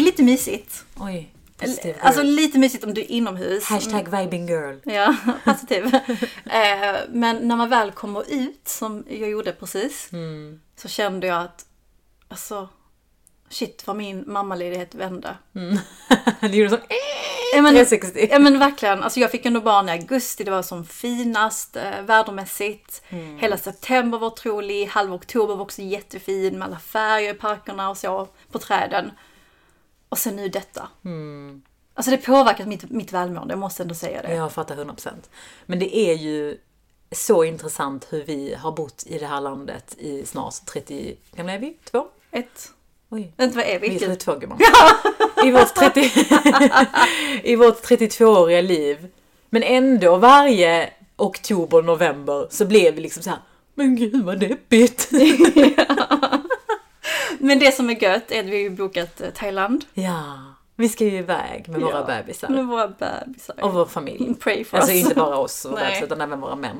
Är lite mysigt. Oj. Alltså lite mysigt om du är inomhus. Hashtag vibing girl. Ja, positiv. eh, men när man väl kommer ut, som jag gjorde precis, Mm. så kände jag att, alltså, shit vad min mammaledighet vände. Det gjorde så... Ja men, 360. ja men verkligen, alltså jag fick ändå barn i augusti, det var som finast eh, vädermässigt. Mm. Hela september var otrolig, halva oktober var också jättefin med alla färger i parkerna och så på träden. Och sen nu detta. Mm. Alltså det påverkat mitt, mitt välmående, jag måste ändå säga det. Jag fattar 100%. Men det är ju så intressant hur vi har bott i det här landet i snart 30... Hur gamla är vi? Två? Ett, Oj. vänta vad är vi? Vi är 32 gumman. I vårt, 30, I vårt 32-åriga liv. Men ändå varje oktober, november så blev vi liksom så här. Men gud vad deppigt. Men det som är gött är att vi har ju bokat eh, Thailand. ja, vi ska ju iväg med våra Ja, bebisar. Med våra bebisar. Och vår familj. Pray for Alltså us. inte bara oss och bebisar utan även våra män.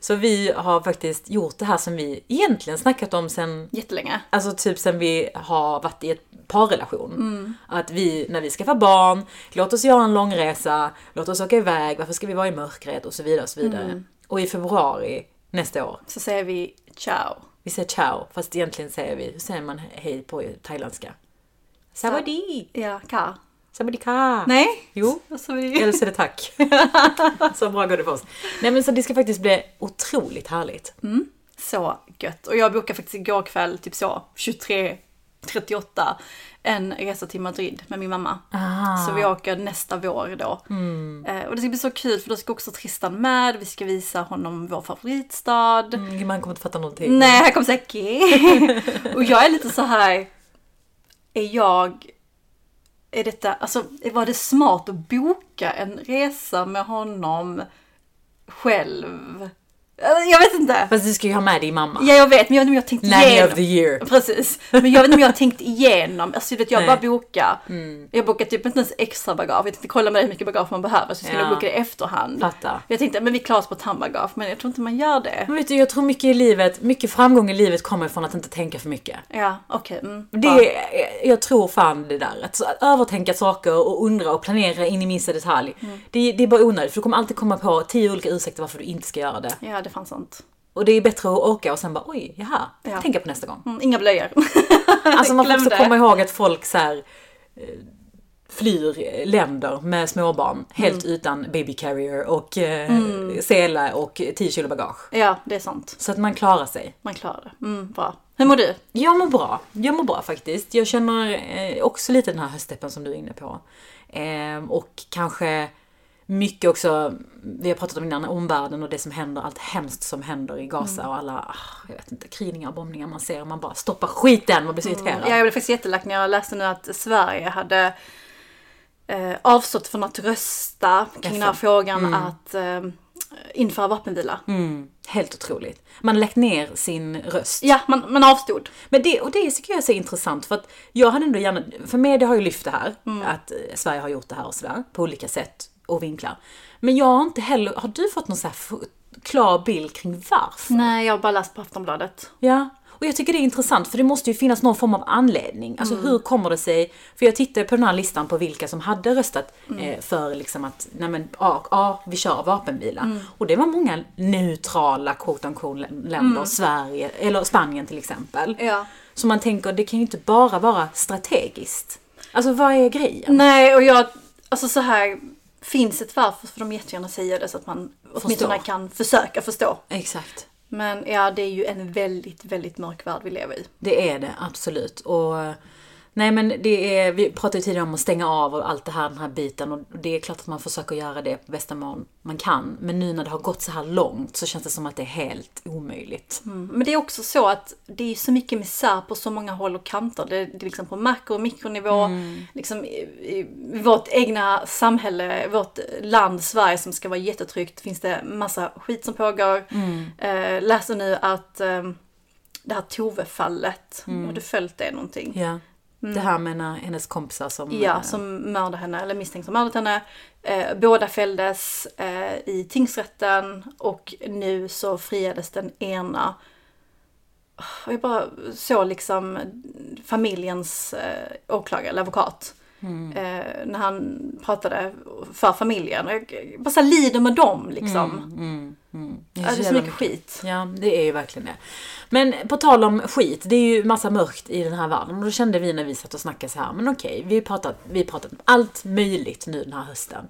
Så vi har faktiskt gjort det här som vi egentligen snackat om sen Jättelänge. Alltså typ sen vi har varit i ett parrelation. Mm. Att vi, när vi skaffar barn, låt oss göra en långresa, låt oss åka iväg, varför ska vi vara i mörkret och så vidare. Och, så vidare. Mm. och i februari nästa år, Så säger vi ciao. Vi säger ciao, fast egentligen säger vi, hur säger man hej på thailändska? Savadi! Ja, ka. Savadika! Nej? Jo, eller så är det tack. så bra går det för oss. Nej men så det ska faktiskt bli otroligt härligt. Så gött. Och jag bokade faktiskt igår kväll, typ så, 23.38, en resa till Madrid med min mamma. Ah. Så vi åker nästa vår då. Eh, och det ska bli så kul för då ska också Tristan med. Vi ska visa honom vår favoritstad. Mm, man kommer inte fatta någonting. Nej, han kommer okej. och jag är lite så här. Är jag... Är detta... Alltså, var det smart att boka en resa med honom själv? Alltså, Jag vet inte. Fast du ska ju ha med din mamma. Ja, jag vet, men jag vet inte om jag tänkt Nanny igenom. of the year. Precis. Men jag vet inte om jag har tänkt igenom. Alltså du vet, jag Nej. Mm. bara boka. Jag bokade typ inte ens extra bagage. Jag tänkte kolla med hur mycket bagage man behöver. Så skulle Ja. jag boka det i efterhand. Fattar. Jag tänkte, men vi klarar oss på ett handbagage. Men jag tror inte man gör det. Men vet du, jag tror mycket i livet, mycket framgång i livet kommer från att inte tänka för mycket. Ja, okej. mm, Det, bra. är- jag tror fan det där. Att, att övertänka saker och undra och planera in i minsta detalj. Mm. Det, det är bara onödigt för du kommer alltid komma på tio olika ursäkter varför du inte ska göra det. Ja, det fanns sånt. Och det är bättre att åka och sen bara oj, jaha, Ja. tänka på nästa gång. Mm, inga blöjor. Alltså man får också komma ihåg att folk så här, eh, flyr länder med småbarn helt Mm. utan baby carrier och eh, sele och 10 kilo bagage. ja, det är sant. Så att man klarar sig. Man klarar det. Mm, bra. Hur mår du? Jag mår bra. Jag mår bra faktiskt. Jag känner eh, också lite den här höstdeppen som du är inne på. Eh, och kanske mycket också, vi har pratat om innan, omvärlden och det som händer, allt hemskt som händer i Gaza och alla, ah, jag vet inte, kridningar och bombningar man ser och man bara stoppar skiten, man blir så irriterad. Ja, jag blev faktiskt jättelack när jag läste nu att Sverige hade eh, avstått från att rösta kring den här frågan att eh, införa vapenvila. Mm, helt otroligt. Man lagt ner sin röst. Ja, man, man avstod. Men det, och det tycker jag är så intressant för att jag hade ändå gärna, för media har ju lyft det här, att eh, Sverige har gjort det här och sådär, på olika sätt och vinklar. Men jag har inte heller, har du fått någon så klar bild kring varför? Nej, jag har bara läst på Aftonbladet. Ja, och jag tycker det är intressant för det måste ju finnas någon form av anledning. Alltså hur kommer det sig? För jag tittade på den här listan på vilka som hade röstat eh, för liksom att, nej men, ja, ja vi kör vapenvila. Och det var många neutrala quote unquote länder, Sverige, eller Spanien till exempel. Ja. Så man tänker, det kan ju inte bara vara strategiskt. Alltså vad är grejen? Nej, och jag, alltså så här, finns ett varför får de jättegärna säga det så att man åtminstone kan försöka förstå. Exakt. Men ja, det är ju en väldigt, väldigt mörk värld vi lever i. Det är det, absolut. Och Nej men det är, vi pratade ju tidigare om att stänga av och allt det här, den här biten och det är klart att man försöker göra det på bästa mån man kan. Men nu när det har gått så här långt så känns det som att det är helt omöjligt. Men det är också så att det är så mycket misär på så många håll och kanter. Det, det är liksom på makro och mikronivå. Liksom i, i vårt egna samhälle, vårt land Sverige som ska vara jättetryggt finns det massa skit som pågår. Eh, läser nu att eh, det här Tove-fallet, har du följt det någonting? Ja. Det här med hennes kompisar som... Mm. Ja, eh, som mördade henne, eller misstänks ha mördat henne. Eh, båda fälldes eh, i tingsrätten och nu så friades den ena. och jag bara såg liksom familjens eh, åklagare, eller advokat. Mm. Eh, när han pratade för familjen. Och jag bara så här lider med dem liksom. Mm, mm. Det är så jävla mycket skit. Ja, det är ju verkligen det. Men på tal om skit, det är ju massa mörkt i den här världen. Och då kände vi när vi satt och snackade så här, men okej, vi har pratat, vi pratat om allt möjligt nu den här hösten.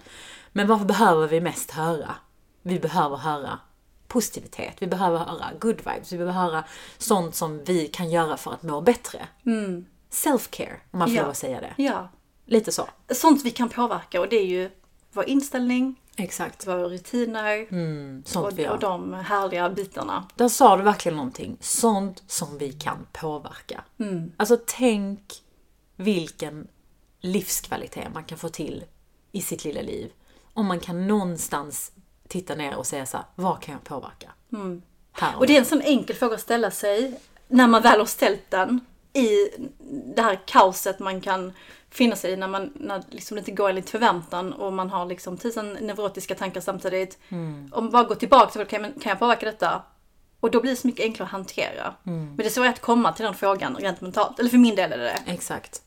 Men vad behöver vi mest höra? Vi behöver höra positivitet, vi behöver höra good vibes, vi behöver höra sånt som vi kan göra för att må bättre. Self-care, om man får Ja. lov att säga det. Ja. Lite så. Sånt vi kan påverka och det är ju vår inställning, Exakt. våra rutiner Sånt vi och, gör. och de härliga bitarna. Där sa du verkligen någonting. Sånt som vi kan påverka. Alltså tänk vilken livskvalitet man kan få till i sitt lilla liv. Om man kan någonstans titta ner och säga så här, vad kan jag påverka? Här och Och det är en sån enkel fråga att ställa sig när man väl har ställt den i det här kaoset man kan finna sig i när man när liksom det inte går enligt förväntan och man har liksom tusen neurotiska tankar samtidigt. Om man bara går tillbaka till kan, kan jag påverka detta? Och då blir det så mycket enklare att hantera. Men det är svårt att komma till den frågan rent mentalt. Eller för min del är det det. Exakt.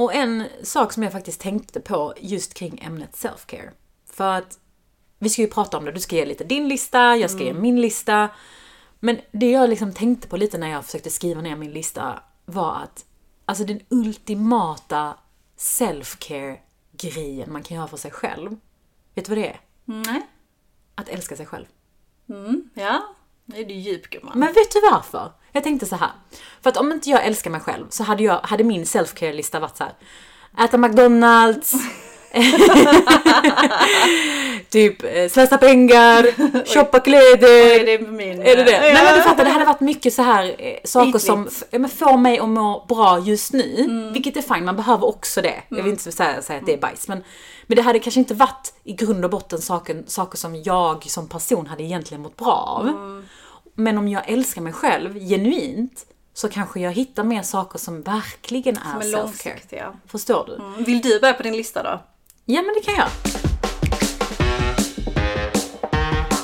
Och en sak som jag faktiskt tänkte på just kring ämnet self-care. För att vi ska ju prata om det, du ska ge lite din lista, jag ska ge min lista. Men det jag liksom tänkte på lite när jag försökte skriva ner min lista var att alltså den ultimata self-care grejen man kan göra för sig själv. Vet du vad det är? Nej. Att älska sig själv. Ja, nu är du djup gumman. Men vet du varför? Jag tänkte så här. För att om inte jag älskar mig själv så hade, jag, hade min self-care-lista varit så här. Äta McDonalds. typ eh, slösa pengar, shoppa kläder. Oj, det är min... Är det det? Ja. Nej men du fattar, det hade varit mycket så här eh, saker Ytligt. som men får mig att må bra just nu. Vilket är fine, man behöver också det. Jag vill inte säga, säga att det är bajs. Men, men det hade kanske inte varit i grund och botten saker, saker som jag som person hade egentligen mått bra av. Men om jag älskar mig själv genuint så kanske jag hittar mer saker som verkligen är, Som är self-care. långsiktiga. Förstår du? Mm. Vill du börja på din lista då? Ja, men det kan jag.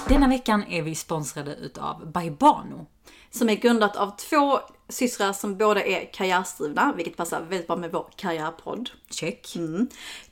Denna veckan är vi sponsrade utav Baibano. Som är grundat av två systrar som båda är karriärsdrivna, vilket passar väldigt bra med vår karriärpodd. Check.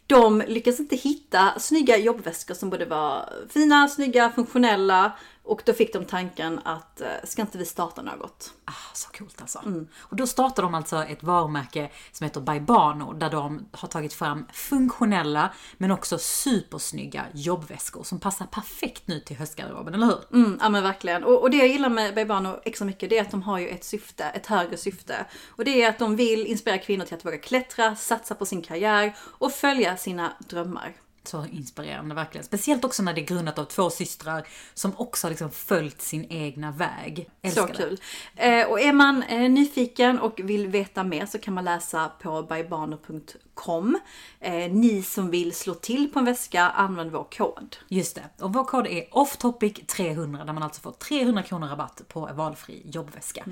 De lyckades inte hitta snygga jobbväskor som både var fina, snygga, funktionella och då fick de tanken att eh, ska inte vi starta något? Ah, så coolt alltså. Och då startar de alltså ett varumärke som heter Baibano där de har tagit fram funktionella men också supersnygga jobbväskor som passar perfekt nu till höstgarderoben, eller hur? Mm, ja men verkligen. Och, och det jag gillar med Baibano extra mycket det är att de har ju ett syfte, ett högre syfte. Och det är att de vill inspirera kvinnor till att våga klättra, satsa på sin karriär och följa sina drömmar. Så inspirerande verkligen. Speciellt också när det är grundat av två systrar som också har liksom följt sin egna väg. Älskar Så kul. Eh, och är man eh, nyfiken och vill veta mer så kan man läsa på bybano.com. Eh, ni som vill slå till på en väska, använd vår kod. Just det. Och vår kod är offtopic300 där man alltså får 300 kronor rabatt på valfri jobbväska.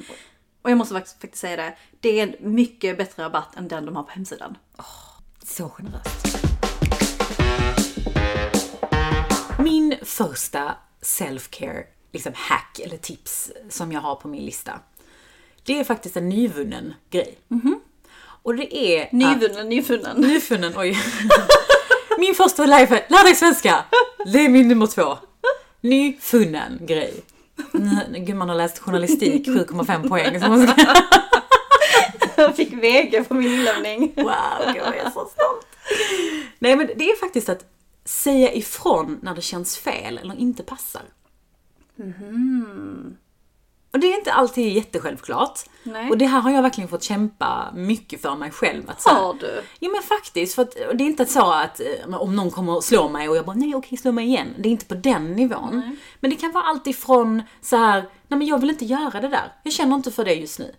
Och jag måste faktiskt, säga det, det är en mycket bättre rabatt än den de har på hemsidan. Så generöst. Min första self-care liksom hack eller tips som jag har på min lista. Det är faktiskt en nyvunnen grej. Och det är... Nyvunnen, nyvunnen. Nyfunnen, oj. min första life lär dig svenska. Det är min nummer två. Nyfunnen grej. Nu- Gumman har läst journalistik, 7,5 poäng. Så man ska... Jag fick VG på min inlämning. Wow, gud jag är så stolt. Nej men det är faktiskt att säga ifrån när det känns fel eller inte passar. Och det är inte alltid jättesjälvklart. Nej. Och det här har jag verkligen fått kämpa mycket för mig själv. Att så här- Har du? Ja men faktiskt, för att det är inte så att eh, om någon kommer och slår mig och jag bara nej okej slå mig igen. Det är inte på den nivån. Men det kan vara allt ifrån så här, nej men jag vill inte göra det där. Jag känner inte för det just nu.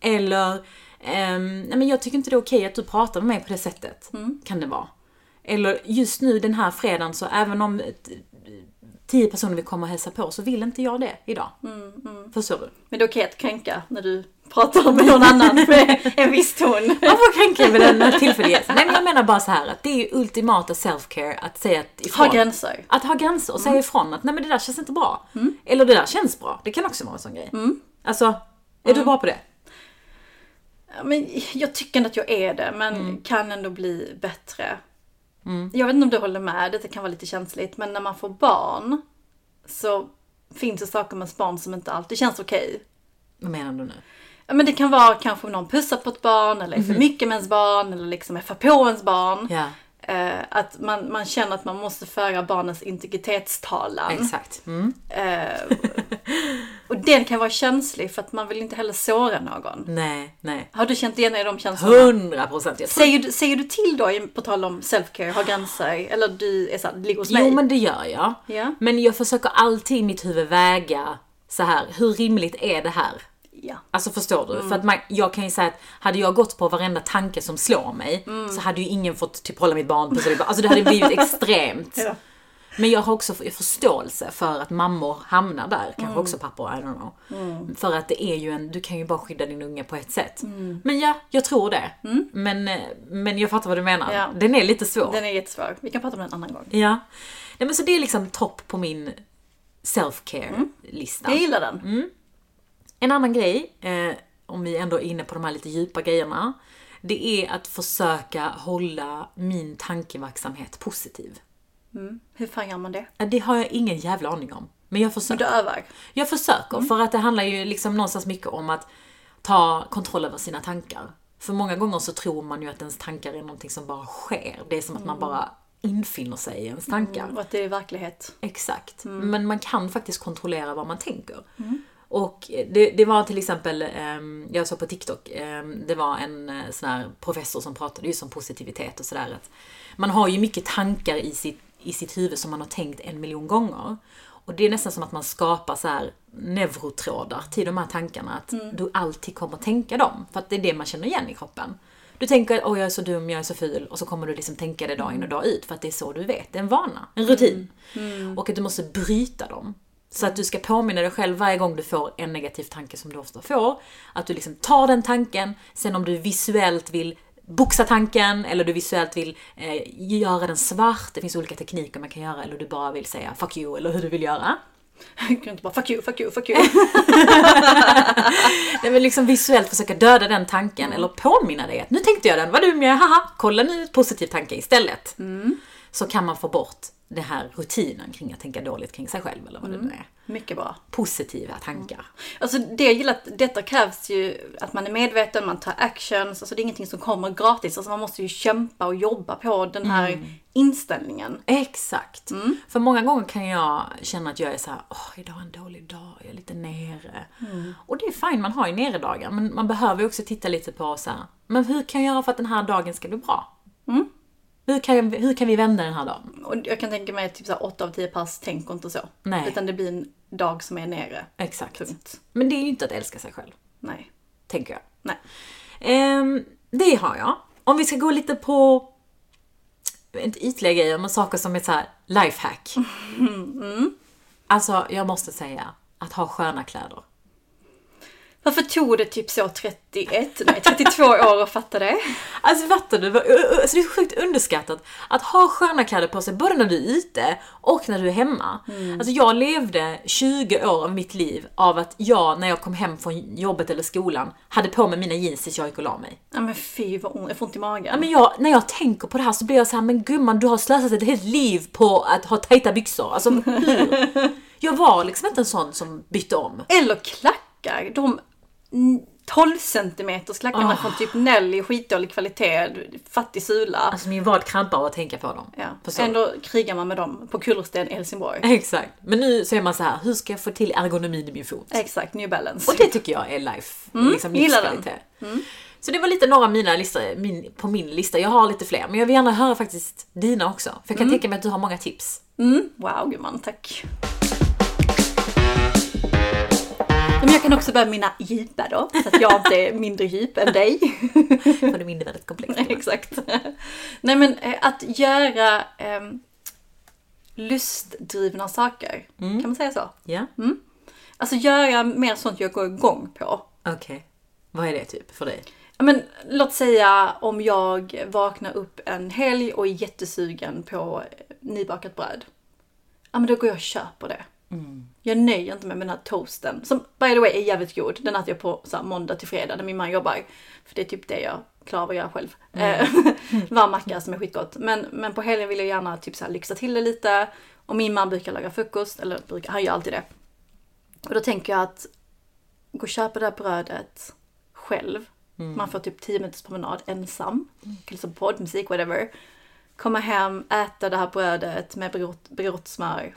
Eller, ehm, nej men jag tycker inte det är okej att du pratar med mig på det sättet. Kan det vara. Eller just nu den här fredagen så även om tio personer vill komma och hälsa på så vill inte jag det idag. Förstår du? Men det är okej att kränka när du pratar med någon annan med en viss ton. Man får kränka vid den tillfälligheten. Nej men jag menar bara så här att det är ju ultimata self-care att säga att ifrån. Ha gränser. Att ha gränser och säga ifrån att nej men det där känns inte bra. Eller det där känns bra. Det kan också vara en sån grej. Alltså, Är du bra på det? Men jag tycker ändå att jag är det, men Mm. kan ändå bli bättre. Jag vet inte om du håller med, det kan vara lite känsligt, men när man får barn så finns det saker med barn som inte alltid känns okej. Vad menar du nu? Ja, men det kan vara kanske om någon pussar på ett barn, eller är för mycket med ens barn, eller liksom är för på ens barn. Mhm. Eh, att man, man känner att man måste föra barnens integritetstalan. exakt. Mm. Eh, och den kan vara känslig för att man vill inte heller såra någon. Nej, nej. Har du känt igen dig i de känslorna? Hundra procent. Jag tror- Säger du, säger du till då, på tal om self-care, ha gränser? Eller du är såhär, ligger hos mig? Jo men det gör jag. Ja. Men jag försöker alltid i mitt huvud väga så här, hur rimligt är det här? Ja. Alltså förstår du? Mm. För att man, jag kan ju säga att hade jag gått på varenda tanke som slår mig Mm. så hade ju ingen fått typ hålla mitt barn på Alltså det hade blivit extremt. Ja. Men jag har också förståelse för att mammor hamnar där, kanske Mm. också pappor, I don't know. För att det är ju en, du kan ju bara skydda din unge på ett sätt. Mm. Men ja, jag tror det. Men, eh, men jag fattar vad du menar. Ja. Den är lite svår. Den är jättesvår. Vi kan prata om den en annan gång. Ja. Nej, men så det är liksom topp på min self-care-lista. Jag gillar den. Mm. En annan grej, eh, om vi ändå är inne på de här lite djupa grejerna, det är att försöka hålla min tankeverksamhet positiv. Hur fan gör man det? Det har jag ingen jävla aning om. Men jag Du försöker. övar. Jag försöker, för att det handlar ju liksom någonstans mycket om att ta kontroll över sina tankar. För många gånger så tror man ju att ens tankar är någonting som bara sker. Det är som att man bara infinner sig i ens tankar. Och att det är verklighet. Exakt. Men man kan faktiskt kontrollera vad man tänker. Och det, det var till exempel, ehm, jag såg på TikTok, ehm, det var en eh, sån här professor som pratade just om positivitet och sådär. att Man har ju mycket tankar i sitt, i sitt huvud som man har tänkt en miljon gånger. Och det är nästan som att man skapar så här neurotrådar till de här tankarna. Att du alltid kommer tänka dem. För att det är det man känner igen i kroppen. Du tänker åh jag är så dum, jag är så ful och så kommer du liksom tänka det dag in och dag ut för att det är så du vet. Det är en vana, en rutin. Och att du måste bryta dem. Så att du ska påminna dig själv varje gång du får en negativ tanke som du ofta får. Att du liksom tar den tanken, sen om du visuellt vill boxa tanken eller du visuellt vill eh, göra den svart. Det finns olika tekniker man kan göra eller du bara vill säga fuck you eller hur du vill göra. Jag kan inte bara fuck you, fuck you, fuck you. Nej men liksom visuellt försöka döda den tanken eller påminna dig att nu tänkte jag den, vad dum jag är, haha, kolla nu positiv tanke istället. Så kan man få bort den här rutinen kring att tänka dåligt kring sig själv eller vad det nu är. Mycket bra. Positiva tankar. Alltså det jag gillar att detta krävs ju att man är medveten, man tar actions. Alltså det är ingenting som kommer gratis. Alltså man måste ju kämpa och jobba på den här inställningen. Exakt. För många gånger kan jag känna att jag är så här, åh idag är en dålig dag, jag är lite nere. Och det är fine, man har ju nere dagar, men man behöver ju också titta lite på så här, men hur kan jag göra för att den här dagen ska bli bra? Hur, kan, hur kan vi vända den här dagen? Och jag kan tänka mig typ så här 8 av 10 pass tänker inte så. Nej. Utan det blir en dag som är nere. Exakt. Punkt. Men det är ju inte att älska sig själv, Nej. tänker jag. Nej. Ehm, det har jag. Om vi ska gå lite på, inte ytliga grejer, men saker som är så här lifehack. Alltså, jag måste säga, att ha sköna kläder. Varför tog det typ så 31, nej 32 år att fatta det? Alltså fattar du? Alltså, det är sjukt underskattat att ha sköna kläder på sig både när du är ute och när du är hemma. Alltså jag levde 20 år av mitt liv av att jag, när jag kom hem från jobbet eller skolan, hade på mig mina jeans tills jag gick och la mig. Ja men fy vad ont, jag får ont i magen. Ja, men jag, när jag tänker på det här så blir jag så här, men gumman du har slösat ett helt liv på att ha tajta byxor. Alltså hur? Jag var liksom inte en sån som bytte om. Eller klackar. De mm, 12 centimeters klackarna Ah. från typ Nelly, skitdålig kvalitet, fattig sula. Alltså min vad krampar av att tänka på dem. ja. Förstår? Ändå krigar man med dem på kullersten i Helsingborg. Exakt. Men nu så är man så här, hur ska jag få till ergonomin i min fot? Exakt, New Balance. Och det tycker jag är life, liksom gillar den. livskvalitet. Så det var lite några av mina listor, min, på min lista. Jag har lite fler, men jag vill gärna höra faktiskt dina också. För jag kan tänka mig att du har många tips. Mm. Wow gumman, tack. Men jag kan också börja med mina djupa då, så att jag är mindre djup än dig. För det mindre väldigt komplext. Exakt. Nej men eh, att göra eh, lustdrivna saker, kan man säga så? Ja, Alltså göra mer sånt jag går igång på. okej. Vad är det typ för dig? Men låt säga om jag vaknar upp en helg och är jättesugen på eh, nybakat bröd. Ja men då går jag och köper det. Jag nöjer inte mig med den här toasten. Som by the way är jävligt god. Den äter jag på så här, måndag till fredag när min man jobbar. För det är typ det jag klarar av att göra själv. Eh, Varm macka som är skitgott. Men, men på helgen vill jag gärna typ så här, lyxa till det lite. Och min man brukar laga frukost. Eller brukar, han gör alltid det. Och då tänker jag att gå och köpa det här brödet själv. Man får typ 10 minuters promenad ensam. Kan lyssna på poddmusik, whatever. Komma hem, äta det här brödet med berott, berott smör.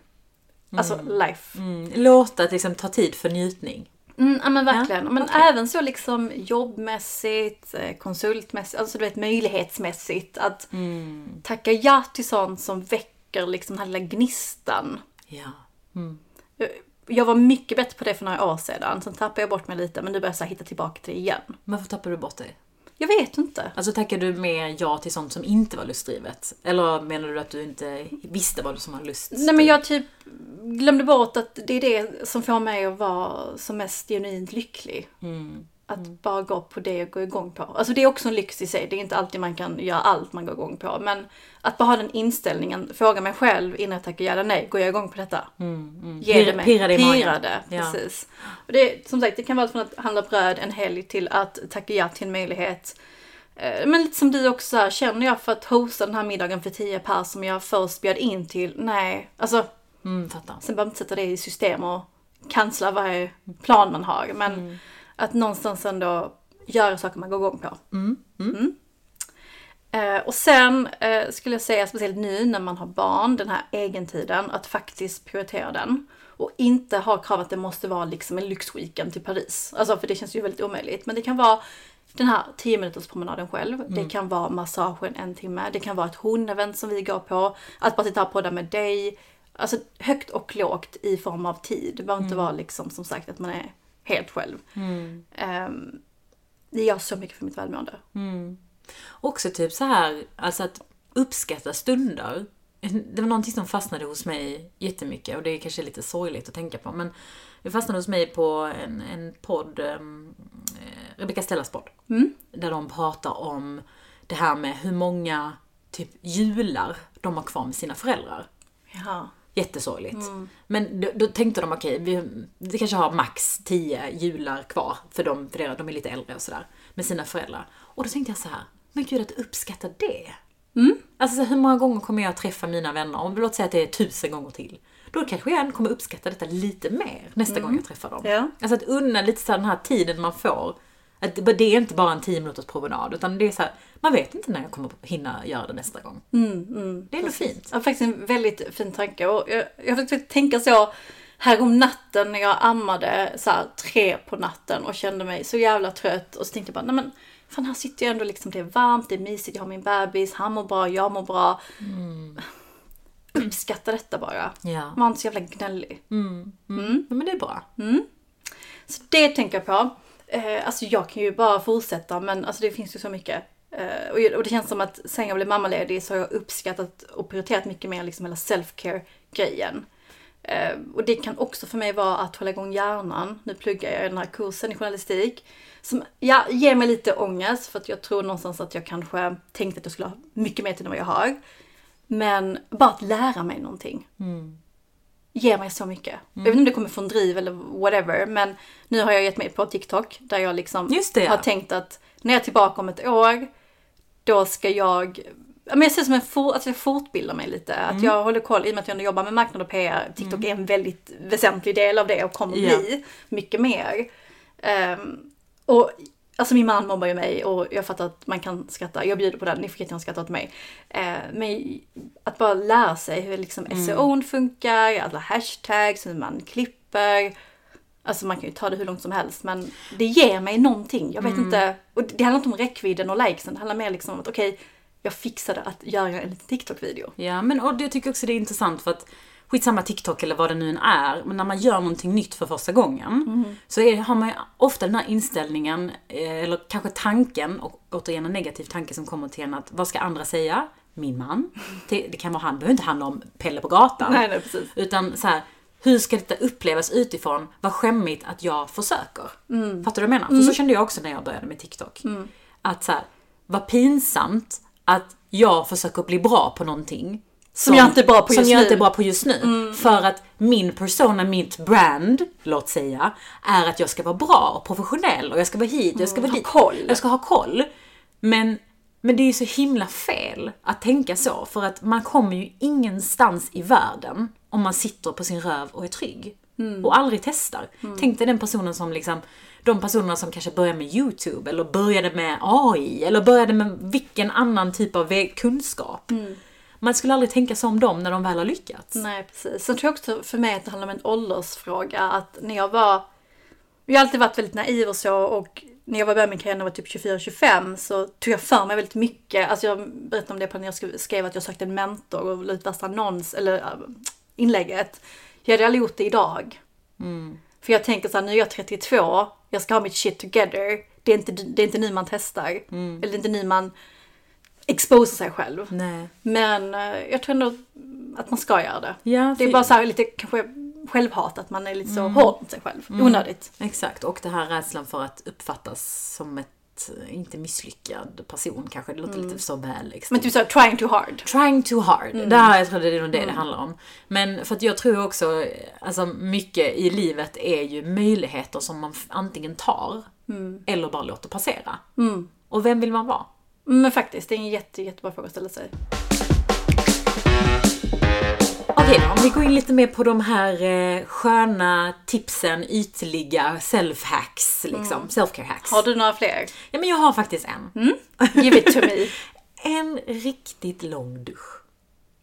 Alltså life. Mm. Låta det liksom ta tid för njutning. Mm, ja men verkligen. Ja, men okej. även så liksom jobbmässigt, eh, konsultmässigt, alltså du vet möjlighetsmässigt. Att Mm. tacka ja till sånt som väcker liksom den här lilla gnistan. Ja. Jag var mycket bättre på det för några år sedan. Sen tappade jag bort mig lite men nu börjar jag hitta tillbaka till det igen. Varför tappar du bort dig? Jag vet inte. Alltså tackar du mer ja till sånt som inte var lustdrivet? Eller menar du att du inte visste vad som var lust? Nej men jag typ glömde bort att det är det som får mig att vara som mest genuint lycklig. Mm. Att bara gå på det jag går igång på. Alltså det är också en lyx i sig. Det är inte alltid man kan göra allt man går igång på. Men att bara ha den inställningen, fråga mig själv innan jag tackar ja eller nej. Går jag igång på detta? Mm, mm. Ge Pir- det mig. Pirra det i magen. Pirra det, Ja. precis. Och det, som sagt, det kan vara från att handla bröd en helg till att tacka ja till en möjlighet. Eh, Men lite som du också här, känner jag för att hosta den här middagen för 10 pers som jag först bjöd in till? Nej, alltså Mm, fattar. Sen behöver man inte sätta det i system och kansla varje plan man har. Men Mm. Att någonstans ändå göra saker man går igång på. Mm. Eh, och sen eh, skulle jag säga, speciellt nu när man har barn, den här egentiden, att faktiskt prioritera den. Och inte ha krav att det måste vara liksom en lyxweekend till Paris. Alltså för det känns ju väldigt omöjligt. Men det kan vara den här 10 minuters promenaden själv. Det kan vara massagen en timme. Det kan vara ett hundevent som vi går på. Att bara sitta och podda med dig. Alltså högt och lågt i form av tid. Det behöver inte vara liksom som sagt att man är helt själv. Ehm, det gör så mycket för mitt välmående. Också typ så här, alltså att uppskatta stunder. Det var någonting som fastnade hos mig jättemycket och det är kanske lite sorgligt att tänka på men det fastnade hos mig på en, en podd, um, Rebecca Stellas podd. Där de pratar om det här med hur många typ jular de har kvar med sina föräldrar. Ja. Jättesorgligt. Men då, då tänkte de, okej, vi, vi kanske har max 10 jular kvar för de, för deras- de är lite äldre och sådär. Med sina föräldrar. Och då tänkte jag så här, men gud att uppskatta det. Alltså så här, hur många gånger kommer jag träffa mina vänner? Om låt säga att det är tusen gånger till. Då kanske jag kommer uppskatta detta lite mer nästa gång jag träffar dem. Ja. Alltså att unna lite så den här tiden man får. Att det är inte bara en 10 minuters promenad utan det är så här, man vet inte när jag kommer hinna göra det nästa gång. det är ändå fint. Ja, faktiskt en väldigt fin tanke. Och jag, jag försökte tänka så här om natten när jag ammade så här, tre på natten och kände mig så jävla trött. Och så tänkte jag bara, nej men fan här sitter jag ändå liksom, det är varmt, det är mysigt, jag har min bebis, han mår bra, jag mår bra. Uppskatta detta bara. Ja. Var inte så jävla gnällig. Ja, men det är bra. Så det tänker jag på. Eh, alltså jag kan ju bara fortsätta men alltså det finns ju så mycket. Eh, och, och det känns som att sen jag blev mammaledig så har jag uppskattat och prioriterat mycket mer liksom hela self-care grejen. Eh, och det kan också för mig vara att hålla igång hjärnan. Nu pluggar jag den här kursen i journalistik. Som ja, ger mig lite ångest för att jag tror någonstans att jag kanske tänkte att jag skulle ha mycket mer tid än vad jag har. Men bara att lära mig någonting mm ger mig så mycket. Jag vet inte om det kommer från driv eller whatever, men nu har jag gett mig på TikTok där jag liksom det, ja. har tänkt att när jag är tillbaka om ett år, då ska jag Ja, men jag ser det som en for, att jag fortbildar mig lite. Mm. Att jag håller koll, i och med att jag ändå jobbar med marknad och PR. TikTok är en väldigt väsentlig del av det och kommer Ja. bli mycket mer. Ehm, och Alltså min man mobbar ju mig och jag fattar att man kan skratta. Jag bjuder på den, ni får jättegärna skratta åt mig. Eh, men att bara lära sig hur liksom SEO funkar, alla hashtags, hur man klipper. Alltså man kan ju ta det hur långt som helst men det ger mig någonting. Jag vet inte, och det handlar inte om räckvidden och likesen. Det handlar mer liksom om att okej, jag fixade att göra en TikTok-video. Ja, men och jag tycker också det är intressant för att skitsamma TikTok eller vad det nu än är, men när man gör någonting nytt för första gången så är, har man ju ofta den här inställningen, eh, eller kanske tanken, och återigen en negativ tanke som kommer till en att vad ska andra säga? Min man. Det, kan vara han, det behöver inte handla om Pelle på gatan. Nej, nej, precis. Utan så här, hur ska detta upplevas utifrån? Vad skämmigt att jag försöker. Fattar du vad jag menar? För så kände jag också när jag började med TikTok. Att så här, vad pinsamt att jag försöker bli bra på någonting Som jag inte är bra på som just nu. inte är bra på just nu. För att min persona, mitt brand, låt säga, är att jag ska vara bra och professionell och jag ska vara hit och jag ska vara ha dit. koll. Jag ska ha koll. Men, men det är ju så himla fel att tänka så, för att man kommer ju ingenstans i världen om man sitter på sin röv och är trygg. Och aldrig testar. Tänk dig den personen som liksom, de personerna som kanske började med YouTube, eller började med AI, eller började med vilken annan typ av kunskap. Man skulle aldrig tänka så om dem när de väl har lyckats. Nej, precis. Sen tror jag också för mig att det handlar om en åldersfråga. Att när jag var... Jag har alltid varit väldigt naiv och så och när jag var av min karriär när jag var typ 24-25 så tog jag för mig väldigt mycket. Alltså jag berättade om det på när jag skrev- att jag sökte en mentor och la ut värsta annons, eller äh, inlägget. Jag hade aldrig gjort det idag. För jag tänker så här, nu är jag 32, jag ska ha mitt shit together. Det är inte, det är inte nu man testar. Eller det är inte nu man exposar sig själv. Nej. Men eh, jag tror ändå att man ska göra det. Ja, Det är bara så här lite kanske självhat, att man är lite så hård mot sig själv. Onödigt. Exakt, och det här rädslan för att uppfattas som ett, eh, inte misslyckad person kanske, det låter lite så väl liksom. Men typ såhär, trying too hard. Trying too hard. Där, jag tror det är nog det det handlar om. Men för att jag tror också, alltså mycket i livet är ju möjligheter som man antingen tar eller bara låter passera. Och vem vill man vara? Men faktiskt, det är en jätte, jättebra fråga att ställa sig. Okej om vi går in lite mer på de här eh, sköna tipsen, ytliga self-hacks, liksom. Self-care hacks. Har du några fler? Ja men jag har faktiskt en. Give it to me. En riktigt lång dusch.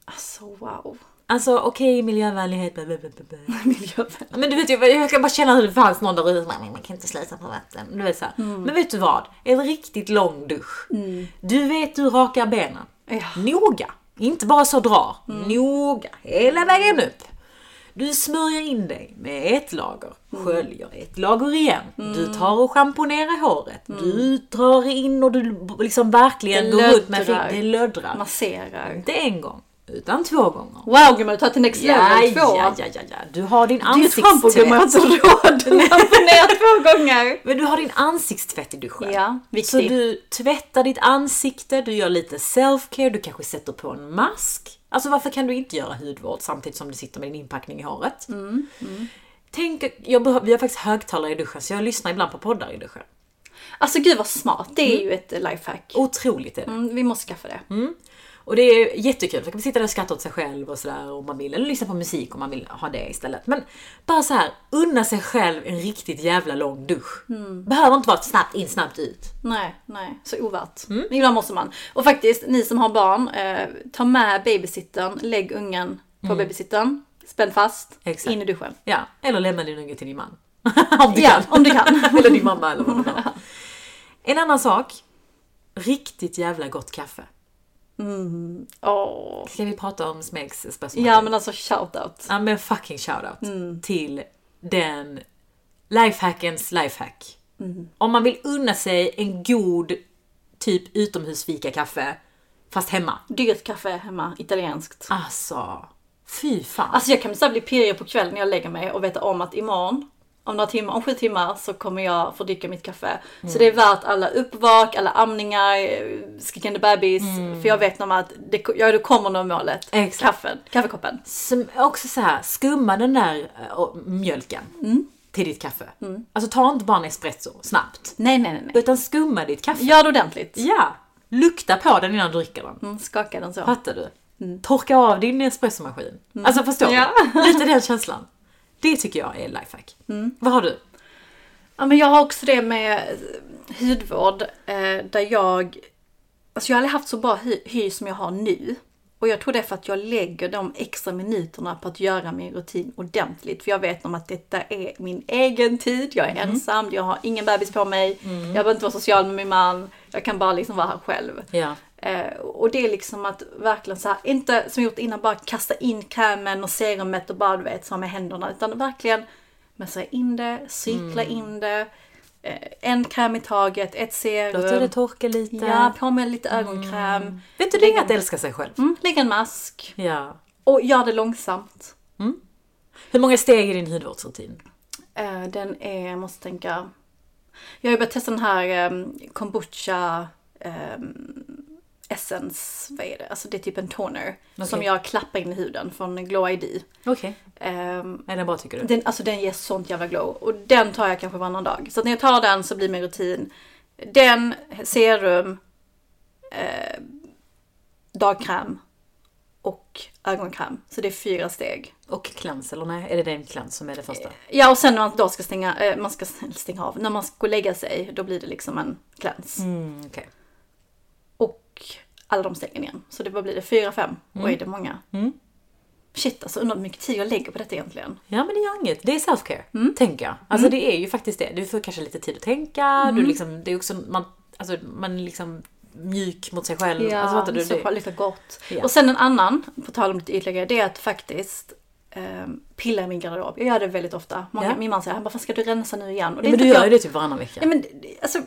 Alltså wow. Alltså okej, miljövänlighet, bla, bla, bla, bla, bla. Miljövän. Men du vet, jag, jag kan bara känna hur det fanns någon där ute som bara, "Men man kan inte slösa på vatten. Du vet så här. Men vet du vad? En riktigt lång dusch. Du vet du rakar benen. Ja. Noga. Inte bara så dra. Noga. Hela vägen upp. Du smörjer in dig med ett lager, sköljer ett lager igen. Du tar och schamponerar håret. Du drar in och du liksom verkligen Det går ut med fingret. Det löddrar. Masserar. Inte en gång, utan två gånger. Wow gumman, du tar till next Ja, level två. ja, ja, ja, ja. Du har din ansiktstvätt. jag har inte råd. Schamponera två gånger. Men du har din ansiktstvätt i duschen. Ja, Så viktigt. du tvättar ditt ansikte, du gör lite self-care, du kanske sätter på en mask. Alltså varför kan du inte göra hudvård samtidigt som du sitter med din inpackning i håret? Mm, Tänk, jag behöver, vi har faktiskt högtalare i duschen så jag lyssnar ibland på poddar i duschen. Alltså gud vad smart, det är ju ett eh, lifehack. Otroligt är det. Mm, vi måste skaffa det. Och det är jättekul, för man kan sitta där och skratta åt sig själv och sådär om man vill. Eller lyssna på musik om man vill ha det istället. Men bara så här, unna sig själv en riktigt jävla lång dusch. Behöver inte vara snabbt in, snabbt ut. Nej, nej, så ovärt. Men ibland måste man. Och faktiskt, ni som har barn, eh, ta med babysittern, lägg ungen på babysittern, spänn fast, Exakt. in i duschen. Ja, eller lämna din unge till din man. om du Ja, kan. om du kan. eller din mamma eller vad det var. En annan sak. Riktigt jävla gott kaffe. Åh. Ska vi prata om Smegs espresso? Ja men alltså shout out. Ja men fucking shoutout till den lifehackens lifehack. Om man vill unna sig en god typ utomhusfika kaffe fast hemma. Dyrt kaffe hemma, italienskt. Alltså, fy fan. Alltså jag kan nästan bli pirrig på kvällen när jag lägger mig och veta om att imorgon, om några timmar, om sju timmar så kommer jag få dricka mitt kaffe. Så det är värt alla uppvak, alla amningar, eh, skrikande bebis. För jag vet om att det, ja, det kommer nå målet. Exakt. Kaffen, kaffekoppen. Som också så här, skumma den där äh, mjölken till ditt kaffe. Alltså ta inte bara en espresso snabbt. Nej, nej, nej. nej. Utan skumma ditt kaffe. Gör det ordentligt. Ja! Lukta på den innan du dricker den. Mm, skaka den så. Fattar du? Torka av din espressomaskin. Alltså förstår Ja. du? Lite den känslan. Det tycker jag är lifehack. Vad har du? Ja, men jag har också det med hudvård eh, där jag, alltså jag har aldrig haft så bra hy, hy som jag har nu. Och jag tror det är för att jag lägger de extra minuterna på att göra min rutin ordentligt. För jag vet om att detta är min egen tid, jag är ensam, jag har ingen bebis på mig, jag behöver inte vara social med min man, jag kan bara liksom vara här själv. Ja. Eh, och det är liksom att verkligen så här, inte som gjort innan, bara kasta in krämen och serumet och bara du vet, så med händerna. Utan verkligen massera in det, cykla in det. Eh, en kräm i taget, ett serum. Låter det torka lite. Ja, på med lite ögonkräm. Vet du det är att älska sig själv? Mm, lägg en mask. Ja. Och gör det långsamt. Hur många steg är din hudvårdsrutin? Eh, den är, jag måste tänka. Jag har ju börjat testa den här eh, kombucha. Eh, Essence, vad är det? Alltså det är typ en toner. Okej. Som jag klappar in i huden från Glow ID. Okej. Ehm, Är den bra tycker du? den, alltså den ger sånt jävla glow. Och den tar jag kanske varannan dag. Så när jag tar den så blir min rutin den, serum, eh, dagkräm och ögonkräm. Så det är fyra steg. Och cleanse, eller nej? Är det den cleanse som är det första? Ja och sen när man då ska stänga, eh, man ska stänga av, när man ska lägga sig då blir det liksom en cleanse. Mm, okej. Alla de stegen igen. Så det vad blir det? Fyra, fem? Oj, det är många. Mm. Shit alltså, undrar hur mycket tid jag lägger på detta egentligen. Ja men det gör inget, det är self-care, Mm. tänker jag. Alltså det är ju faktiskt det. Du får kanske lite tid att tänka, Mm. du liksom, det är också, man, alltså, man är liksom mjuk mot sig själv. Ja, alltså, du? så Det, lite gott. Ja. Och sen en annan, på tal om lite ytliga grejer, det är att faktiskt eh, pilla i min garderob. Jag gör det väldigt ofta. Många, Ja. Min man säger, "Varför ska du rensa nu igen? Men du gör jag, ju det typ varannan vecka. Ja, men, alltså,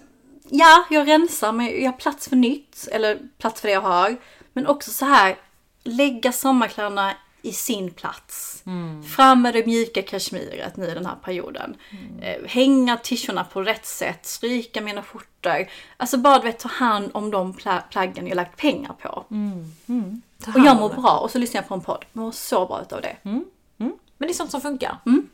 ja, jag rensar men jag har plats för nytt. Eller plats för det jag har. Men också så här, lägga sommarkläderna i sin plats. Fram med det mjuka kashmiret nu i den här perioden. Eh, hänga tischerna på rätt sätt, stryka mina skjortor. Alltså bara du vet, ta hand om de pla- plaggen jag lagt pengar på. Ta Och hand jag mår bra och så lyssnar jag på en podd. Mår så bra utav det. Men det är sånt som funkar. Mm.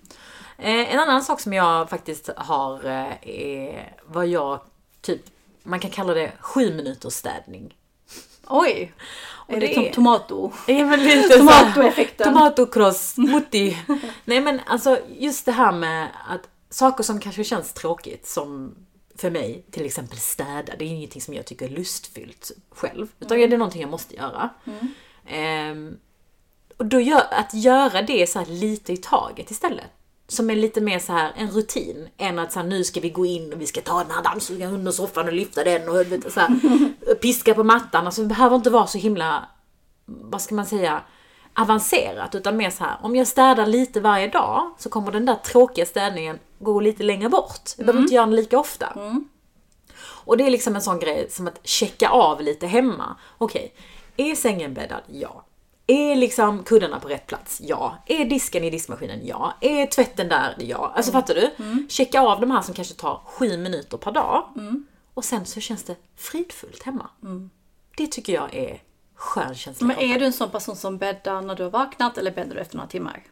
Eh, en annan sak som jag faktiskt har eh, är vad jag typ, man kan kalla det sju minuters städning. Oj! Är det, det som är- tomato? Ja, men lite Tomatoeffekten. Tomatokross, mutti. Nej men alltså just det här med att saker som kanske känns tråkigt som för mig, till exempel städa, det är ingenting som jag tycker är lustfyllt själv. Utan det är någonting jag måste göra. Ehm, och då gör, att göra det så lite i taget istället. Som är lite mer så här en rutin än att så här, nu ska vi gå in och vi ska ta den här dammsugaren under soffan och lyfta den och vet, så här, piska på mattan. Alltså det behöver inte vara så himla, vad ska man säga, avancerat utan mer så här, om jag städar lite varje dag så kommer den där tråkiga städningen gå lite längre bort. Jag behöver inte göra den lika ofta. Och det är liksom en sån grej som att checka av lite hemma. Okej, är sängen bäddad? Ja. Är liksom kuddarna på rätt plats? Ja. Är disken i diskmaskinen? Ja. Är tvätten där? Ja. Alltså fattar du? Checka av de här som kanske tar sju minuter per dag. Och sen så känns det fridfullt hemma. Det tycker jag är skön känsla. Men är du en sån person som bäddar när du har vaknat eller bäddar du efter några timmar?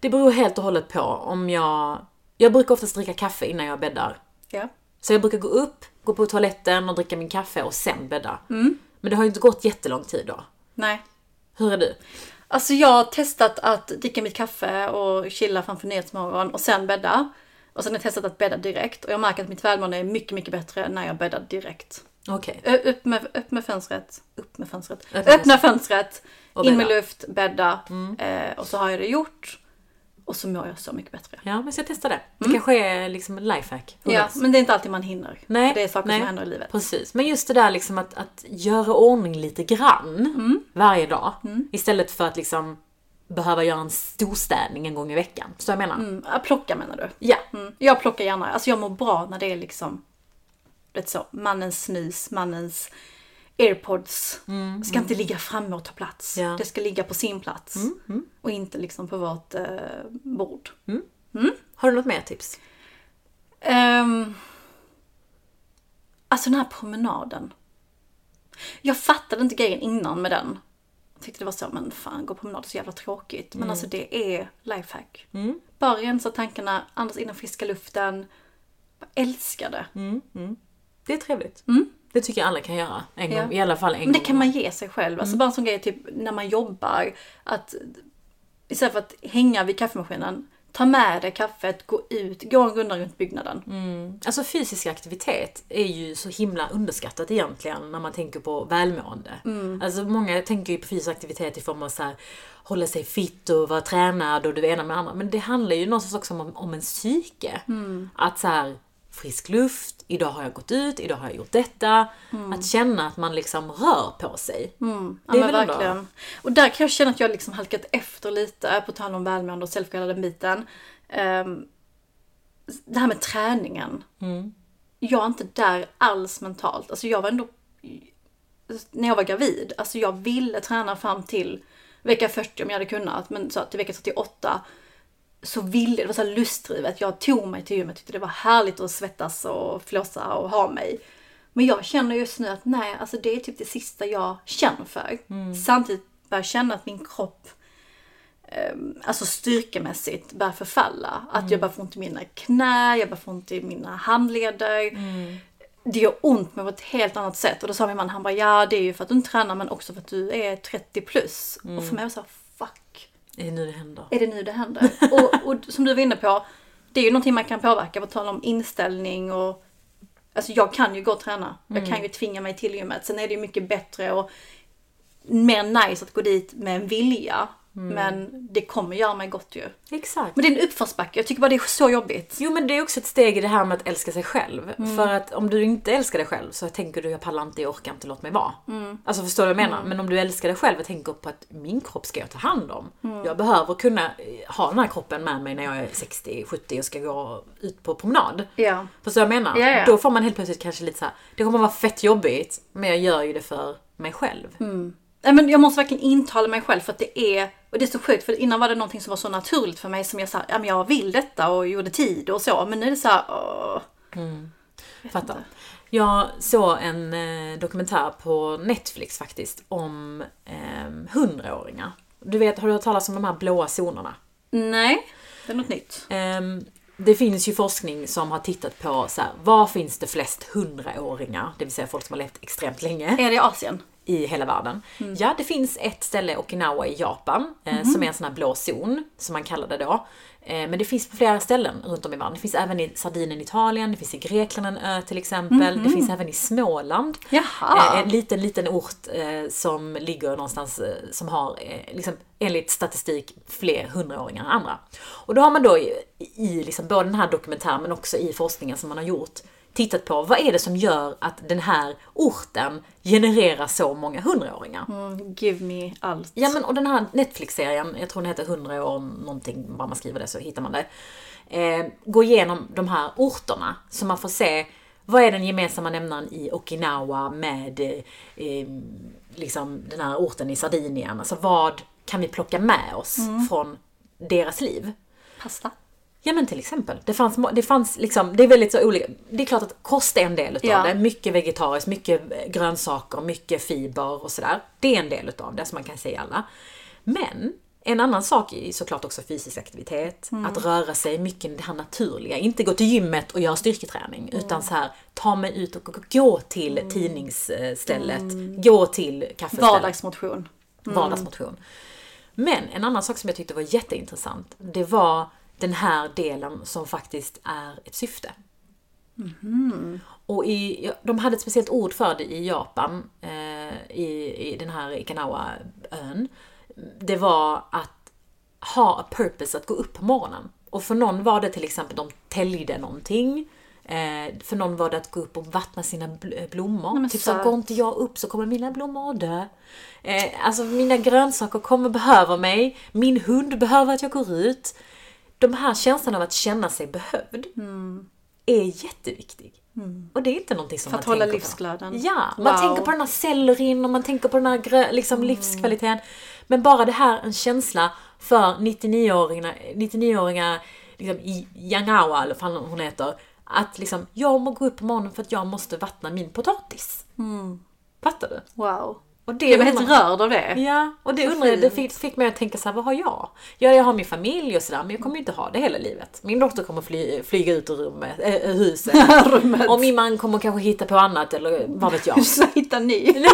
Det beror helt och hållet på om jag... Jag brukar oftast dricka kaffe innan jag bäddar. Ja. Så jag brukar gå upp, gå på toaletten och dricka min kaffe och sen bädda. Men det har ju inte gått jättelång tid då. Nej. Hur är du? Alltså jag har testat att dricka mitt kaffe och chilla framför Nyhetsmorgon och sen bädda. Och sen har jag testat att bädda direkt och jag märker att mitt välmående är mycket, mycket bättre när jag bäddar direkt. Okej. Ö- Upp med, upp med fönstret, upp med fönstret, Öppna öppna fönstret, in med luft, bädda. Eh, och så har jag det gjort. Och så mår jag så mycket bättre. Ja, men jag ska testa det. Det kanske är liksom en lifehack. Ja, knows? men det är inte alltid man hinner. Nej, det är saker nej. som händer i livet. Precis. Men just det där liksom att, att göra ordning lite grann varje dag. Istället för att liksom behöva göra en storstädning en gång i veckan. Så jag menar. Mm, plocka menar du? Ja. Mm. Jag plockar gärna, alltså jag mår bra när det är liksom, vet så, mannens snus, mannens airpods. ska inte ligga framme och ta plats. Ja. Det ska ligga på sin plats. Och inte liksom på vårt eh, bord. Har du något mer tips? Um, alltså den här promenaden. Jag fattade inte grejen innan med den. Jag tyckte det var så, men fan gå promenad är så jävla tråkigt. Men alltså det är lifehack. Bara rensa tankarna, andas in den friska luften. Jag älskar det. Det är trevligt. Det tycker jag alla kan göra. En gång, Ja. I alla fall en Men det gång. kan man ge sig själv. Alltså bara en sån grej typ när man jobbar. Att istället för att hänga vid kaffemaskinen, ta med dig kaffet, gå ut, gå en runda runt byggnaden. Alltså fysisk aktivitet är ju så himla underskattat egentligen när man tänker på välmående. Alltså många tänker ju på fysisk aktivitet i form av så här, hålla sig fit och vara tränad och det ena med det andra. Men det handlar ju någonstans också om, om en psyke. Att så här, frisk luft, idag har jag gått ut, idag har jag gjort detta. Att känna att man liksom rör på sig. Ja, Det är men väl ändå- verkligen. Och där kan jag känna att jag liksom halkat efter lite, på tal om välmående och self den biten. Ehm, det här med träningen. Mm. Jag är inte där alls mentalt. Alltså jag var ändå, när jag var gravid, alltså jag ville träna fram till vecka 40 om jag hade kunnat, men så till vecka 38 så ville, det var så lustdrivet. Jag tog mig till gymmet, tyckte det var härligt att svettas och flåsa och ha mig. Men jag känner just nu att nej, alltså det är typ det sista jag känner för. Mm. Samtidigt börjar jag känna att min kropp eh, Alltså styrkemässigt börjar förfalla. Att Mm. jag börjar få ont i mina knä, jag börjar få ont i mina handleder. Mm. Det gör ont men på ett helt annat sätt. Och då sa min man, han bara ja det är ju för att du inte tränar men också för att du är 30 plus. Mm. Och för mig var det så. Är det nu det händer? Är det nu det händer? och, och som du var inne på, det är ju någonting man kan påverka på tal om inställning och Alltså jag kan ju gå och träna. Jag kan ju tvinga mig till gymmet. Sen är det ju mycket bättre och mer nice att gå dit med en vilja. Men det kommer göra mig gott ju. Exakt. Men det är en uppförsbacke. Jag tycker bara det är så jobbigt. Jo men det är också ett steg i det här med att älska sig själv. För att om du inte älskar dig själv så tänker du jag pallar inte, jag orkar inte, låt mig vara. Alltså förstår du vad jag menar? Men om du älskar dig själv och tänker på att min kropp ska jag ta hand om. Jag behöver kunna eh, ha den här kroppen med mig när jag är 60-70 och ska gå ut på promenad. Ja. Förstår du vad jag menar? Ja, ja. Då får man helt plötsligt kanske lite så här. det kommer vara fett jobbigt men jag gör ju det för mig själv. Nej, men jag måste verkligen intala mig själv för att det är, och det är så sjukt för innan var det någonting som var så naturligt för mig som jag sa, ja men jag vill detta och gjorde tid och så. Men nu är det så här, åh. Fattar. Jag såg en eh, dokumentär på Netflix faktiskt om eh, hundraåringar. Du vet, har du hört talas om de här blåa zonerna? Nej, det är något nytt. Ehm, det finns ju forskning som har tittat på så här, var finns det flest hundraåringar? Det vill säga folk som har levt extremt länge Är det i Asien? I hela världen. Ja, det finns ett ställe, Okinawa i Japan, eh, som är en sån här blå zon, som man kallar det då. Eh, men det finns på flera ställen runt om i världen. Det finns även i Sardinien, Italien, det finns i Grekland en ö till exempel. Det finns även i Småland. Eh, en liten, liten ort eh, som ligger någonstans, som har liksom, enligt statistik fler hundraåringar än andra. Och då har man då i, i liksom, både den här dokumentären men också i forskningen som man har gjort tittat på vad är det som gör att den här orten genererar så många hundraåringar. Mm, give me allt. Ja men och den här Netflix-serien, jag tror den heter 100 år någonting, bara man skriver det så hittar man det. Eh, går igenom de här orterna så man får se vad är den gemensamma nämnaren i Okinawa med eh, eh, liksom den här orten i Sardinien. Alltså vad kan vi plocka med oss från deras liv? Pasta. Ja men till exempel. Det fanns, det fanns liksom, det är väldigt så olika. Det är klart att kost är en del utav Ja. det. Mycket vegetariskt, mycket grönsaker, mycket fiber och sådär. Det är en del utav det som man kan säga alla. Men en annan sak är såklart också fysisk aktivitet. Att röra sig, mycket det här naturliga. Inte gå till gymmet och göra styrketräning. Utan så här, ta mig ut och gå till tidningsstället. Gå till kaffestället. Vardagsmotion. Vardagsmotion. Men en annan sak som jag tyckte var jätteintressant, det var den här delen som faktiskt är ett syfte. Och i, de hade ett speciellt ord för det i Japan, eh, i, i den här Ikanawa-ön. Det var att ha a purpose, att gå upp på morgonen. Och för någon var det till exempel, de täljde någonting. Eh, för någon var det att gå upp och vattna sina bl- blommor. men typ så, söt. går inte jag upp så kommer mina blommor att dö. Eh, alltså mina grönsaker kommer behöva mig. Min hund behöver att jag går ut. De här känslan av att känna sig behövd är jätteviktig. Och det är inte någonting som Mm. För att man hålla tänker livsglöden. på. Ja, man Wow. Mm. tänker på den här sellerin och man tänker på den här grö- liksom livskvaliteten. Men bara det här, en känsla för 99-åringar, 99-åringar liksom i Yangawa, eller vad hon heter, att liksom, jag må gå upp på morgonen för att jag måste vattna min potatis. Fattar du? Wow. Och det Jag var helt rörd av det. Ja, och det undrar jag, det fick, fick mig att tänka så här, vad har jag? Ja, jag har min familj och sådär, men jag kommer ju inte ha det hela livet. Min dotter kommer fly, flyga ut ur rummet, äh, huset. Rummet. och min man kommer kanske hitta på annat, eller vad vet jag. Så hitta ny.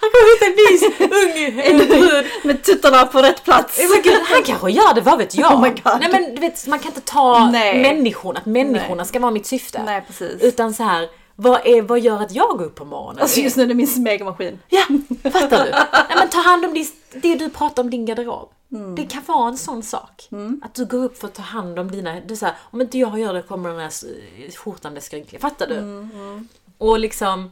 Han kommer hitta en ny ung brud. Med tuttarna på rätt plats. Gud, han kanske gör det, vad vet jag? Oh my God. Nej men du vet, man kan inte ta Nej. människorna, att människorna Nej. ska vara mitt syfte. Nej, precis. Utan så här, vad, är, vad gör att jag går upp på morgonen? Alltså just nu är det min smegmaskin. Ja, fattar du? Nej, men ta hand om det, det du pratar om din garderob. Mm. Det kan vara en sån sak. Att du går upp för att ta hand om dina... Du säger, om inte jag gör det kommer den här skjortan bli skrynklig. Fattar du? Mm, Och liksom...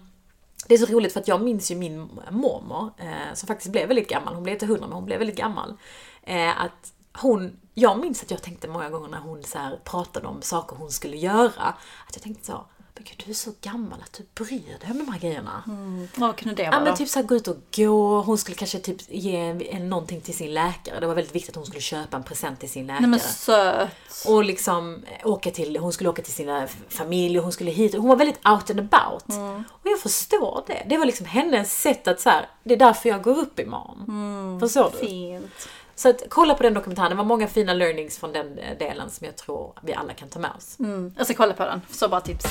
Det är så roligt för att jag minns ju min mormor, eh, som faktiskt blev väldigt gammal. Hon blev inte hundra men hon blev väldigt gammal. Eh, att hon, jag minns att jag tänkte många gånger när hon så här pratade om saker hon skulle göra, att jag tänkte så, men gud, du är så gammal att du bryr dig om de här grejerna. Vad kunde det Ja vara men då? typ såhär gå ut och gå, hon skulle kanske typ ge en, någonting till sin läkare. Det var väldigt viktigt att hon skulle köpa en present till sin läkare. Nej men söt. Och liksom åka till, hon skulle åka till sina familj och hon skulle hit. Hon var väldigt out and about. Och jag förstår det. Det var liksom hennes sätt att så här, det är därför jag går upp imorgon. Förstår du? Fint. Så att kolla på den dokumentären. Det var många fina learnings från den eh, delen som jag tror vi alla kan ta med oss. Mm. Jag ska kolla på den. Så bra tips.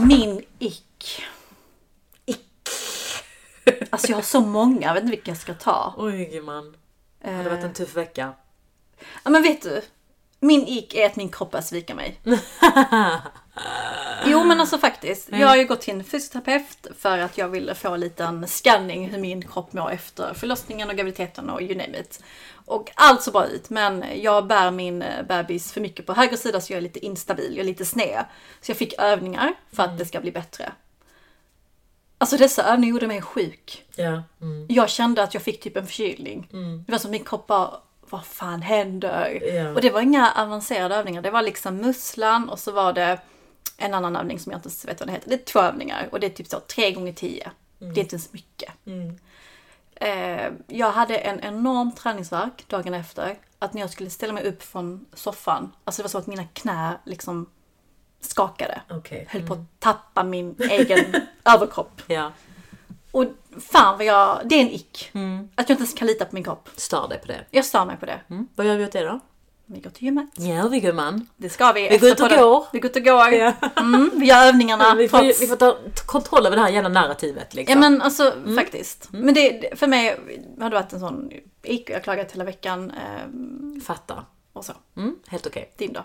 Min ick. Ick. Alltså jag har så många, jag vet inte vilka jag ska ta. Oj gumman. Det hade varit en tuff vecka. Ja men vet du. Min ick är att min kropp börjar svika mig. Jo men alltså faktiskt. Jag har ju gått till en fysioterapeut för att jag ville få en liten scanning hur min kropp mår efter förlossningen och graviditeten och you name it. Och allt så bra ut men jag bär min eh, bebis för mycket på höger sida så jag är lite instabil, jag är lite sned. Så jag fick övningar för att det ska bli bättre. Alltså dessa övningar gjorde mig sjuk. Ja. Mm. Jag kände att jag fick typ en förkylning. Det var som min kropp bara, vad fan händer? Ja. Och det var inga avancerade övningar. Det var liksom musslan och så var det en annan övning som jag inte vet vad den heter. Det är två övningar och det är typ så tre gånger tio. Det är inte ens mycket. Eh, jag hade en enorm träningsvärk dagen efter. Att när jag skulle ställa mig upp från soffan, alltså det var så att mina knä liksom skakade. Okej. Höll på att tappa min egen överkropp. Ja. Och fan vad jag, det är en ick. Att jag inte ens kan lita på min kropp. Stör dig på det. Jag stör mig på det. Mm. Vad gör vi åt det då? Vi går till gymmet. Ja vi gumman. Det ska vi. Vi går ut och går. Vi går ut och går. Ja. Mm, vi gör övningarna. Vi får, trots- vi får ta kontroll över det här jävla narrativet liksom. Ja men alltså faktiskt. Men det, för mig har det varit en sån ick. Jag har klagat hela veckan. Eh, Fattar. och så. Mm, helt okej. Din då?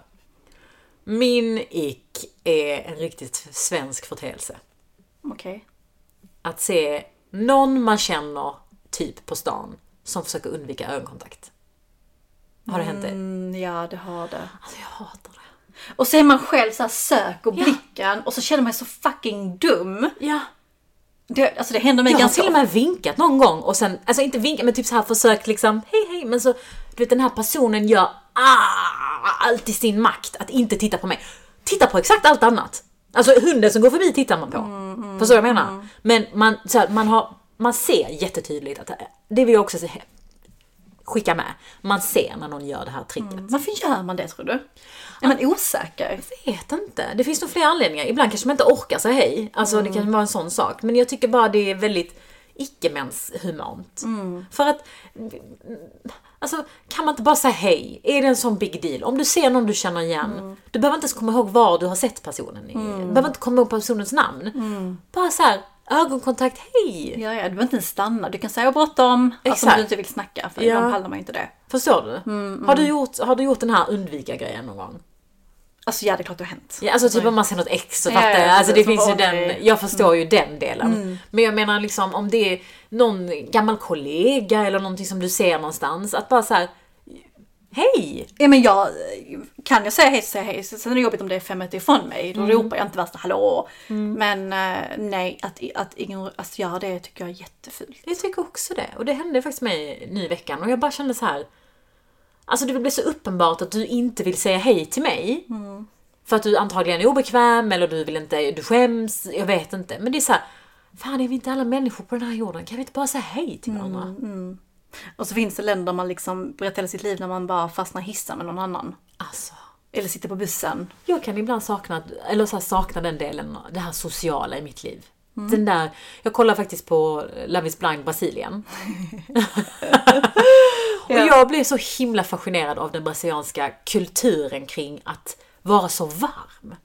Min ick är en riktigt svensk företeelse. Okej. Att se någon man känner typ på stan som försöker undvika ögonkontakt. Har det hänt dig? Mm, ja det har det. Alltså jag hatar det. Och så är man själv så här sök och blicken och så känner man sig så fucking dum. Ja. Det, alltså det händer mig Jag har ganska till och med vinkat någon gång och sen, alltså inte vinkat men typ så här försökt liksom hej hej men så du vet den här personen gör ah, allt i sin makt att inte titta på mig. Titta på exakt allt annat. Alltså hunden som går förbi tittar man på. Förstår du vad jag menar? Men man, så här, man, har, man ser jättetydligt att det vill jag också skicka med. Man ser när någon gör det här tricket. Varför gör man det tror du? Är man osäker? vet inte. Det finns nog flera anledningar. Ibland kanske man inte orkar säga hej. Alltså det kan vara en sån sak. Men jag tycker bara det är väldigt icke-menshumant. För att, alltså kan man inte bara säga hej? Är det en sån big deal? Om du ser någon du känner igen, du behöver inte ens komma ihåg var du har sett personen. i. Du behöver inte komma ihåg personens namn. Bara så här, ögonkontakt, hej! Ja, ja, du behöver inte ens stanna. Du kan säga bråttom. Alltså om du inte vill snacka. För Ja. ibland pallar man inte det. Förstår du? Har, du gjort, har du gjort den här undvika-grejen någon gång? Alltså ja, det är klart det har hänt. Ja, alltså typ om man ser något ex så fattar ja, jag. Alltså det finns ju den, jag förstår ju den delen. Men jag menar liksom om det är någon gammal kollega eller någonting som du ser någonstans. Att bara så här. Hej! Ja, men jag, kan jag säga hej så säger jag hej. Sen är det jobbigt om det är fem meter ifrån mig. Då ropar jag inte värsta hallå. Men eh, nej, att, att, ignorera, att göra det tycker jag är jättefult. Jag tycker också det. Och det hände faktiskt mig nu i veckan. Och jag bara kände så här. Alltså det blir så uppenbart att du inte vill säga hej till mig. För att du antagligen är obekväm eller du vill inte, du skäms. Jag vet inte. Men det är så här. Fan är vi inte alla människor på den här jorden? Kan vi inte bara säga hej till varandra? Och så finns det länder man liksom berättar hela sitt liv när man bara fastnar i hissen med någon annan. Alltså. Eller sitter på bussen. Jag kan ibland sakna, eller så sakna den delen, det här sociala i mitt liv. Den där, jag kollar faktiskt på Love is blind Brasilien. Och jag blev så himla fascinerad av den brasilianska kulturen kring att vara så varm.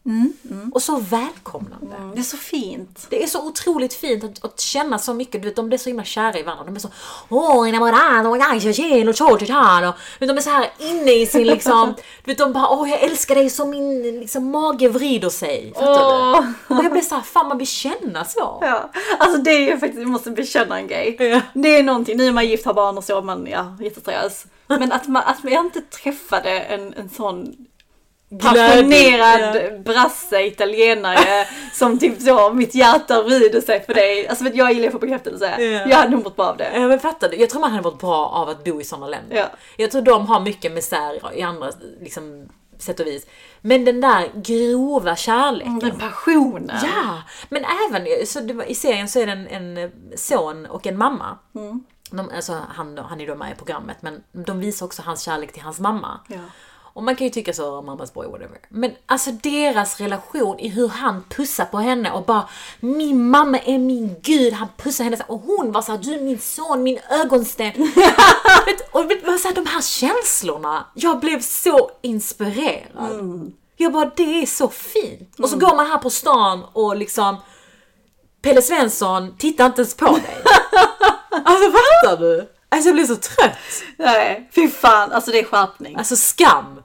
Och så välkomnande. Det är så fint. Det är så otroligt fint att, att känna så mycket, du vet de är så himla kära i varandra. De är så åh, enamorado, jag känner, och De är så här inne i sin liksom, du vet de bara åh jag älskar dig så min liksom, mage vrider sig. Fattar Åh. du? Och jag blir så här, fan man vill känna så. Ja, alltså det är ju faktiskt, jag måste bekänna en grej. Ja. Det är någonting, nu är man gift, har barn och så, man, ja, jättestressad. Men att, man, att jag inte träffade en, en sån passionerad brasse, italienare, som typ så, mitt hjärta vrider sig för dig. Alltså jag gillar att få bekräftelse. Ja. Jag hade nog mått bra av det. Ja men fattar du? Jag tror man hade varit bra av att bo i sådana länder. Ja. Jag tror de har mycket misär i andra liksom, sätt och vis. Men den där grova kärleken. Den passionen. Ja, men även så var, i serien så är det en, en son och en mamma. De, alltså, han, han är då med i programmet men de visar också hans kärlek till hans mamma. Ja. Och man kan ju tycka så, mammas boy, whatever. Men alltså deras relation i hur han pussar på henne och bara Min mamma är min gud, han pussar henne och hon var såhär, du är min son, min ögonsten. och vet, så här, de här känslorna, jag blev så inspirerad. Jag bara, det är så fint. Och så går man här på stan och liksom Pelle Svensson tittar inte ens på dig. alltså fattar du? Alltså jag blir så trött. Nej, fy fan, alltså det är skärpning. Alltså skam.